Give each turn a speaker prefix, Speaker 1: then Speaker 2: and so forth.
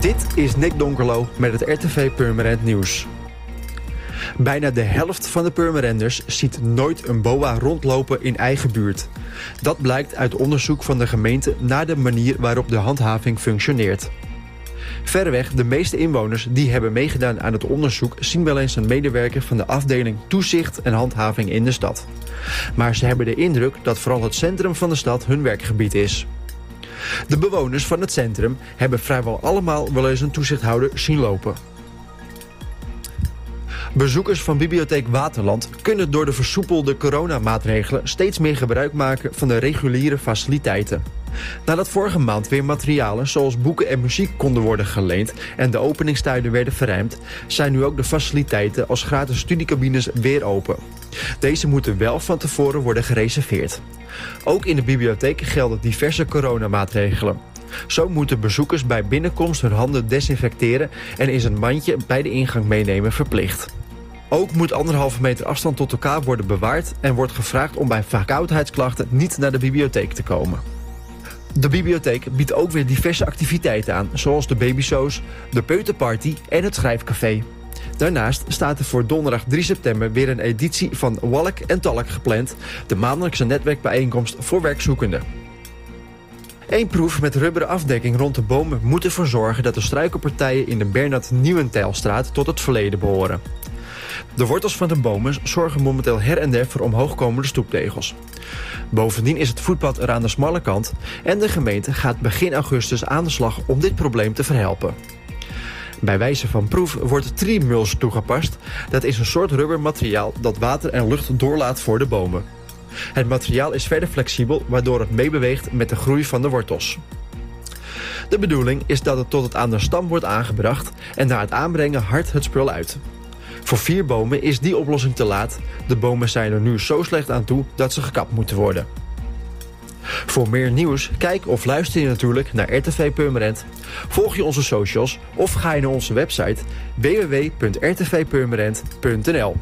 Speaker 1: Dit is Nick Donkerlo met het RTV Purmerend Nieuws. Bijna de helft van de Purmerenders ziet nooit een boa rondlopen in eigen buurt. Dat blijkt uit onderzoek van de gemeente naar de manier waarop de handhaving functioneert. Verreweg de meeste inwoners die hebben meegedaan aan het onderzoek... zien wel eens een medewerker van de afdeling toezicht en handhaving in de stad. Maar ze hebben de indruk dat vooral het centrum van de stad hun werkgebied is. De bewoners van het centrum hebben vrijwel allemaal wel eens een toezichthouder zien lopen. Bezoekers van Bibliotheek Waterland kunnen door de versoepelde coronamaatregelen steeds meer gebruik maken van de reguliere faciliteiten. Nadat vorige maand weer materialen zoals boeken en muziek konden worden geleend en de openingstijden werden verruimd, zijn nu ook de faciliteiten als gratis studiecabines weer open. Deze moeten wel van tevoren worden gereserveerd. Ook in de bibliotheek gelden diverse coronamaatregelen. Zo moeten bezoekers bij binnenkomst hun handen desinfecteren en is een mandje bij de ingang meenemen verplicht. Ook moet anderhalve meter afstand tot elkaar worden bewaard en wordt gevraagd om bij verkoudheidsklachten niet naar de bibliotheek te komen. De bibliotheek biedt ook weer diverse activiteiten aan, zoals de babyshows, de peuterparty en het schrijfcafé. Daarnaast staat er voor donderdag 3 september weer een editie van Walk en Talk gepland, de maandelijkse netwerkbijeenkomst voor werkzoekenden. Eén proef met rubberen afdekking rond de bomen moet ervoor zorgen dat de struikelpartijen in de Bernard Nieuwenteilstraat tot het verleden behoren. De wortels van de bomen zorgen momenteel her en der voor omhoogkomende stoeptegels. Bovendien is het voetpad er aan de smalle kant en de gemeente gaat begin augustus aan de slag om dit probleem te verhelpen. Bij wijze van proef wordt triemuls toegepast. Dat is een soort rubbermateriaal dat water en lucht doorlaat voor de bomen. Het materiaal is verder flexibel, waardoor het meebeweegt met de groei van de wortels. De bedoeling is dat het tot het aan de stam wordt aangebracht en na het aanbrengen hard het spul uit. Voor vier bomen is die oplossing te laat. De bomen zijn er nu zo slecht aan toe dat ze gekapt moeten worden. Voor meer nieuws, kijk of luister je natuurlijk naar RTV Purmerend. Volg je onze socials of ga je naar onze website www.rtvpurmerend.nl